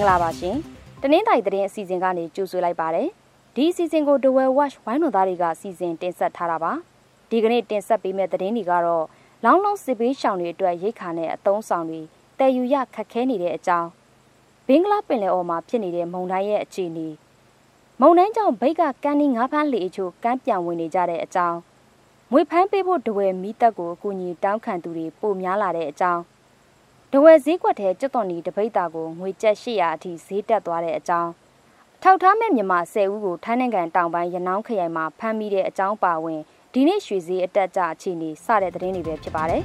င်္ဂလာပါရှင်။တနင်္သာရီသတင်းအစီအစဉ်ကနေကြိုဆိုလိုက်ပါတယ်။ဒီအစီအစဉ်ကို The Well Watch ဝိုင်းတော်သားတွေကစီစဉ်တင်ဆက်ထားတာပါ။ဒီကနေ့တင်ဆက်ပေးမယ့်သတင်းတွေကတော့လောင်းလုံးစစ်ပေးရှောင်တွေအတွက်ရိတ်ခါနဲ့အသုံးဆောင်တွေတည်ယူရခက်ခဲနေတဲ့အကြောင်းဘင်္ဂလားပင်လယ်အော်မှာဖြစ်နေတဲ့မုန်တိုင်းရဲ့အခြေအနေမုန်တိုင်းကြောင့်ဘိတ်ကကန်းနီငါးဖမ်းလေအချို့ကမ်းပြန်ဝင်နေကြတဲ့အကြောင်းငွေဖမ်းပေးဖို့တဝယ်မိသက်ကိုအကူအညီတောင်းခံသူတွေပိုများလာတဲ့အကြောင်း တဝယ်ဈေးကွက်ထဲကျွတ်တော်နီတပိတ်တာကိုငွေကျပ်800အထိဈေးတက်သွားတဲ့အကြောင်းထောက်ထားမဲ့မြန်မာ10ဦးကိုထိုင်းနိုင်ငံတောင်ပိုင်းရနောင်းခရိုင်မှာဖမ်းမိတဲ့အကြောင်းပါဝင်ဒီနေ့ရွှေဈေးအတက်ကြအခြေအနေစတဲ့သတင်းတွေပဲဖြစ်ပါတယ်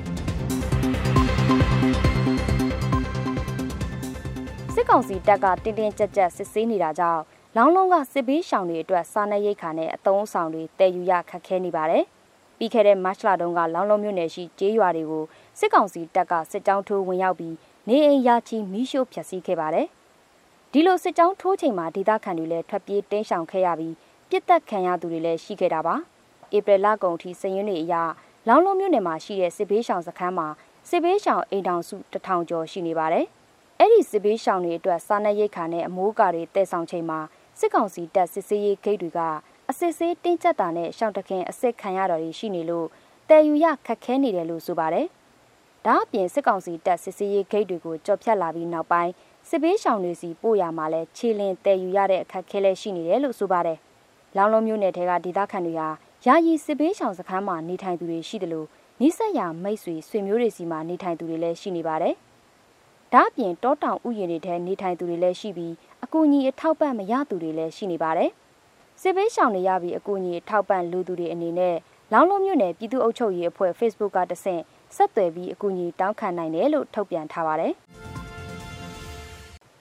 စစ်ကောင်စီတပ်ကတင်းတင်းကြပ်ကြပ်စစ်ဆေးနေတာကြောင့်လောင်းလုံးကစစ်ဘေးရှောင်တွေအတွက်စားနပ်ရိက္ခာနဲ့အသုံးအဆောင်တွေတည်ယူရခက်ခဲနေပါတယ်။ ပြီးခဲ့တဲ့မတ်လတုန်းကလောင်းလုံးမြို့နယ်ရှိကျေးရွာတွေကိုစစ်ကောင်စီတပ်ကစစ်ကြောင်းထိုးဝင်ရောက်ပြီးနေအိမ်ရာချီမီးရှို့ဖျက်ဆီးခဲ့ပါတယ်။ဒီလိုစစ်ကြောင်းထိုးချိန်မှာဒေသခံတွေလည်းထွက်ပြေးတင်းရှောင်ခဲ့ရပြီးပြစ်တက်ခံရသူတွေလည်းရှိခဲ့တာပါ။ဧပြီလကုန်ထိစည်ရင်းတွေအရလောင်းလုံးမြို့နယ်မှာရှိတဲ့စစ်ဘေးရှောင်စခန်းမှာစစ်ဘေးရှောင်အိမ်တောင်စုတထောင်ကျော်ရှိနေပါတယ်။အဲ့ဒီစစ်ဘေးရှောင်တွေအတွက်စားနပ်ရိက္ခာနဲ့အမိုးကာတွေတည်ဆောင်ချိန်မှာစစ်ကောင်စီတပ်စစ်ဆေးရေးဂိတ်တွေကအ စစ်ဆေးတင်းကျပ်တာနဲ့ရှောင်းတခင်အစစ်ခံရတော်တွေရှိနေလို့တည်ယူရခက်ခဲနေတယ်လို့ဆိုပါတယ်။ဒါအပြင်စစ်ကောင်စီတပ်စစ်ဆေးရေးဂိတ်တွေကိုကြော်ဖြတ်လာပြီးနောက်ပိုင်းစစ်ဘေးရှောင်တွေစီပို့ရမှာလဲခြေလင်တည်ယူရတဲ့အခက်ခဲလဲရှိနေတယ်လို့ဆိုပါတယ်။လောင်လုံးမျိုးနယ်ထဲကဒေသခံတွေဟာယာယီစစ်ဘေးရှောင်စခန်းမှာနေထိုင်သူတွေရှိတယ်လို့နိဆက်ရမိတ်ဆွေဆွေမျိုးတွေစီမှာနေထိုင်သူတွေလည်းရှိနေပါတယ်။ဒါအပြင်တောတောင်ဥယျာဉ်တွေထဲနေထိုင်သူတွေလည်းရှိပြီးအကူအညီအထောက်ပံ့မရသူတွေလည်းရှိနေပါတယ်။ စစ်ဘေးရှောင်တွေရပြီးအကူအညီအထောက်ပံ့လူသူတွေအနေနဲ့လောင်းလုံးမြို့နယ်ပြည်သူ့အုပ်ချုပ်ရေးအဖွဲ့ Facebook ကတဆင့်ဆက်သွယ်ပြီးအကူအညီတောင်းခံနိုင်တယ်လို့ထုတ်ပြန်ထားပါတယ်။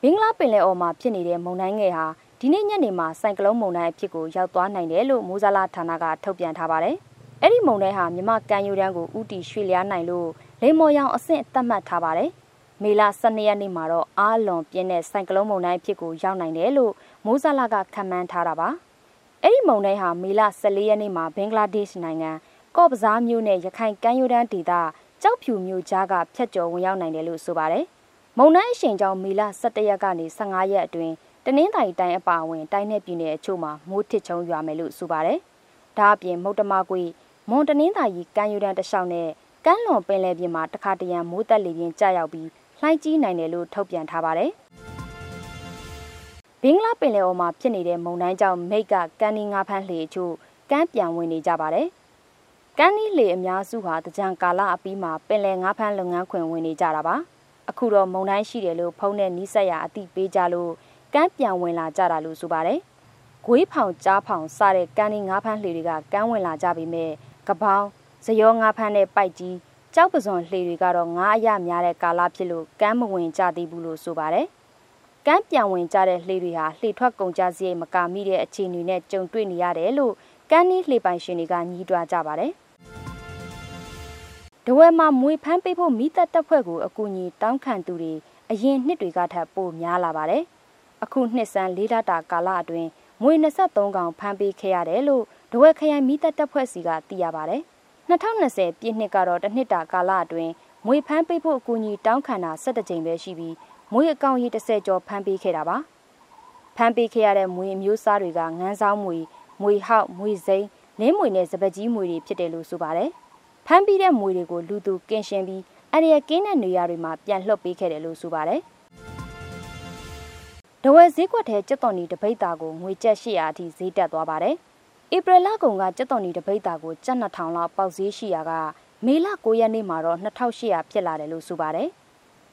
ဘင်္ဂလားပင်လယ်အော်မှာဖြစ်နေတဲ့မုန်တိုင်းငယ်ဟာဒီနေ့ညနေမှာစိုက်ကလုန်းမုန်တိုင်းအဖြစ်ကိုရောက်သွားနိုင်တယ်လို့မိုးဇလာဌာနကထုတ်ပြန်ထားပါတယ်။အဲ့ဒီမုန်တိုင်းဟာမြမကန်ယူတန်းကိုဥတီရွှေလျားနိုင်လို့လိမ္မော်ရောင်အဆင့်သတ်မှတ်ထားပါတယ်။မေလ12ရက်နေ့မှာတော့အားလွန်ပြင်းတဲ့ဆိုင်ကလုန်းမုန်တိုင်းဖြစ်ကိုရောက်နိုင်တယ်လို့မိုးဇလာကခန့်မှန်းထားတာပါ အဲ့ဒီမုန်တိုင်းဟာမေလ14ရက်နေ့မှာဘင်္ဂလားဒေ့ရှ်နိုင်ငံကော့ပဇားမြို့နဲ့ရခိုင်ကမ်းရိုးတန်းဒေသကြောက်ဖြူမြို့ကြားကဖျက်ကျော်ဝင်ရောက်နိုင်တယ်လို့ဆိုပါတယ်မုန်တိုင်းအရှိန်ကြောင့်မေလ17ရက်ကနေ15ရက်အတွင်းတနင်္သာရီတိုင်းအပါအဝင်တိုင်းနယ်ပြည်နယ်အချို့မှာမိုးထစ်ချုံရွာမယ်လို့ဆိုပါတယ်ဒါအပြင်မုတ်တမကွေမွန်တနင်္သာရီကမ်းရိုးတန်းတစ်လျှောက်နဲ့ကမ်းလွန်ပင်လယ်ပြင်မှာတခါတရံမိုးတက်လေပြင်းကျရောက်ပြီးလှိုင်းကြီးနိုင်တယ်လို့ထုတ်ပြန်ထားပါတယ်။ ဘင်္ဂလားပင်လယ်အော်မှာဖြစ်နေတဲ့မုန်တိုင်းကြောင့်မိတ်ကကန်းနီငါဖမ်းလှေအချို့ကမ်းပြန်ဝင်နေကြပါတယ်။ကန်းနီလှေအများစုဟာတကြံကာလအပြီးမှာပင်လယ်ငါဖမ်းလုပ်ငန်းခွင်ဝင်နေကြတာပါ။အခုတော့မုန်တိုင်းရှိတယ်လို့ဖုံးတဲ့နီးစက်ရအတိပေးကြလို့ကမ်းပြန်ဝင်လာကြတာလို့ဆိုပါတယ်။ဂွေးဖောင်ကြားဖောင်စတဲ့ကန်းနီငါဖမ်းလှေတွေကကမ်းဝင်လာကြပြီမဲ့ကပောင်းဇယောငါဖမ်းတဲ့ပိုက်ကြီးကြောက်ပစွန်လှေတွေကတော့ငားအရများတဲ့ကာလဖြစ်လို့ကမ်းမဝင်ကြသေးဘူးလို့ဆိုပါတယ်။ ကမ်းပြန်ဝင်ကြတဲ့လှေတွေဟာလှေထွက်ကုန်ကြစရိတ်မကာမိတဲ့အခြေအနေနဲ့ကြုံတွေ့နေရတယ်လို့ကမ်းနီးလှေပိုင်ရှင်တွေကညှိတွားကြပါတယ်။ဒဝဲမှာမွေဖမ်းပေးဖို့မိသက်တပ်ဖွဲ့ကိုအကူအညီတောင်းခံသူတွေအရင်နှစ်တွေကထပ်ပိုများလာပါတယ်။အခုနှစ်ဆန်းလေးလတာကာလအတွင်းမွေ23កောင်ဖမ်းပေးခဲ့ရတယ်လို့ဒဝဲခရိုင်မိသက်တပ်ဖွဲ့စီကသိရပါတယ်။2020ပြည့်နှစ်ကတော့တစ်နှစ်တာကာလအတွင်းမွေဖမ်းပိတ်ဖို့အကူအညီတောင်းခံတာ17ကြိမ်ပဲရှိပြီး မွေအကောင့်ရေး30ကျော်ဖမ်းပေးခဲ့တာပါဖမ်းပေးခဲ့ရတဲ့မွေအမျိုးအစားတွေကငန်းဆောင်မွေမွေဟောက်မွေစိမ်းလင်းမွေနဲ့စပကြီးမွေတွေဖြစ်တယ်လို့ဆိုပါတယ်ဖမ်းပြီးတဲ့မွေတွေကိုလူသူကင်းရှင်းပြီးအရရကင်းတဲ့နေရာတွေမှာပြန်လှုပ်ပေးခဲ့တယ်လို့ဆိုပါတယ်ဒဝဲဈေးကွက်ထဲကျွတ်တော်နီတပိတ်တာကိုငွေကျပ်800အထိဈေးတက်သွားပါတယ်။ဧပြီလကုန်ကကြက်တော်နီတပိတ်တာကိုကျပ်2000လောက်ပေါက်ဈေးရှိရာကမေလ9ရက်နေ့မှာတော့2800ဖြစ်လာတယ်လို့ဆိုပါတယ်။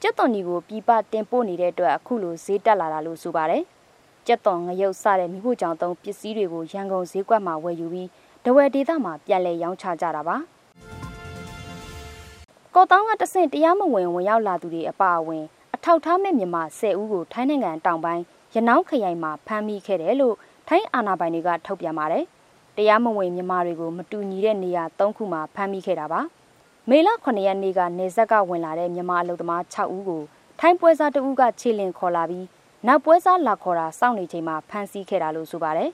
ကြက်တော်နီကိုပြပတင်ပို့နေတဲ့အတွက်အခုလိုဈေးတက်လာတာလို့ဆိုပါတယ်။ကြက်တော်ငရုတ်စတဲ့မိဖို့ကြောင့်သုံးပစ္စည်းတွေကိုရန်ကုန်ဈေးကွက်မှာဝယ်ယူပြီးဒဝယ်ဒေသမှာပြန်လည်ရောင်းချကြတာပါ။ကော်တောင်းကတဆင့်တရားမဝင်ဝင်ရောက်လာသူတွေအပါအဝင် အထောက်ထားမဲ့မြန်မာ10ဦးကိုထိုင်းနိုင်ငံတောင်ပိုင်းရနောင်းခရိုင်မှာဖမ်းမိခဲ့တယ်လို့ထိုင်းအာဏာပိုင်တွေကထုတ်ပြန်ပါတယ်။တရားမဝင်မြန်မာတွေကိုမတူညီတဲ့နေရာ၃ခုမှာဖမ်းမိခဲ့တာပါ မေလ9ရက်နေ့ကနေဇက်ကဝင်လာတဲ့မြန်မာအလုပ်သမား6ဦးကိုထိုင်းပွဲစားတဦးကခြေလင်ခေါ်လာပြီးနောက်ပွဲစားလာခေါ်တာစောင့်နေချိန်မှာဖမ်းဆီးခဲ့တာလို့ဆိုပါတယ်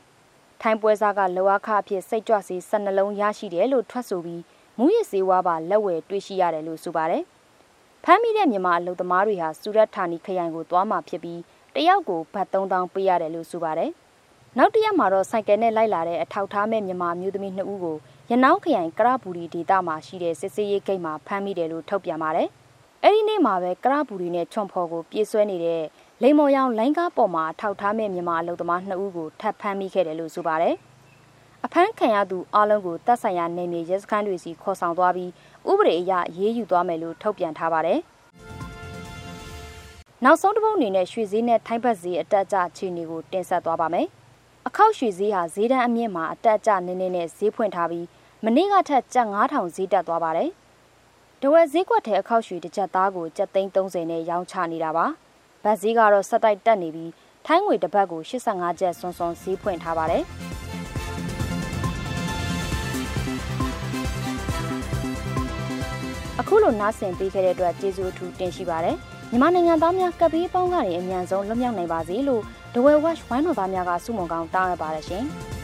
ထိုင်းပွဲစားကလောအခအဖြစ်စိတ်ကြွစေ12လုံးရရှိတယ်လို့ထွက်ဆိုပြီးမူရစ်စေဝါပါလက်ဝယ်တွေ့ရှိရတယ်လို့ဆိုပါတယ်ဖမ်းမိတဲ့မြန်မာအလုပ်သမားတွေဟာစူရတ်ဌာနီခရိုင်ကိုသွားမှာဖြစ်ပြီးတတယောက်ကိုဘတ်3000ပေးရတယ်လို့ဆိုပါတယ်။နောက်တစ်ရက်မှာတော့စိုက်ကယ်နဲ့လိုက်လာတဲ့အထောက်ထားမဲ့မြန်မာမျိုးသမီး2ဦးကို ရနောင်းခရိုင်ကရပူရီဒေသမှာရှိတဲ့စစ်စေးရေးဂိတ်မှာဖမ်းမိတယ်လို့ထုတ်ပြန်ပါတယ်။အဲဒီနေ့မှာပဲကရပူရီနဲ့ချွန်ဖော်ကိုပြေးဆွဲနေတဲ့လိမ္မော်ရောင်လိုင်းကားပေါ်မှာထောက်ထားမဲ့မြန်မာအလုပ်သမား2ဦးကိုထပ်ဖမ်းမိခဲ့တယ်လို့ဆိုပါတယ်။အဖမ်းခံရသူအလုံးကိုတပ်ဆိုင်ရာနေမြေရဲစခန်းတွေစီခေါ်ဆောင်သွားပြီးဥပဒေအရရေးယူသွားမယ်လို့ထုတ်ပြန်ထားပါတယ်။နောက်ဆုံးတစ်ပုတ်အနေနဲ့ရွှေဈေးနဲ့ထိုင်းဘတ်ဈေးအတက်အကျအခြေအနေကိုတင်ဆက်သွားပါမယ်။အခောက်ရွှေဈေးဟာဈေးတန်းအမြင့်မှာအတက်အကျနည်းနည်းနဲ့ဈေးဖွင့်ထားပြီး မနေ့ကထက်ကျပ်9000ဈေးတက်သွားပါတယ်။တဝက်ဈေးကွက်ထဲအခောက်ရွှေတစ်ကြက်သားကိုကျပ်သိန်း30နဲ့ရောင်းချနေတာပါ။ဗတ်ဈေးကတော့ဆက်တိုက်တက်နေပြီးထိုင်းငွေတစ်ပတ်ကို85ကျပ်စွန်းစွန်းဈေးဖွင့်ထားပါတယ်။အခုလိုနားဆင်ပေးခဲ့တဲ့အတွက်ကျေးဇူးအထူးတင်ရှိပါတယ်။မြန်မာနိုင်ငံသားများကပ်ဘေးပေါင်းကနေအမြန်ဆုံးလွတ်မြောက်နိုင်ပါစေလို့ဒဝဲဝက်ဝိုင်းတော်သားများကဆုမွန်ကောင်းတောင်းရပါတယ်ရှင်။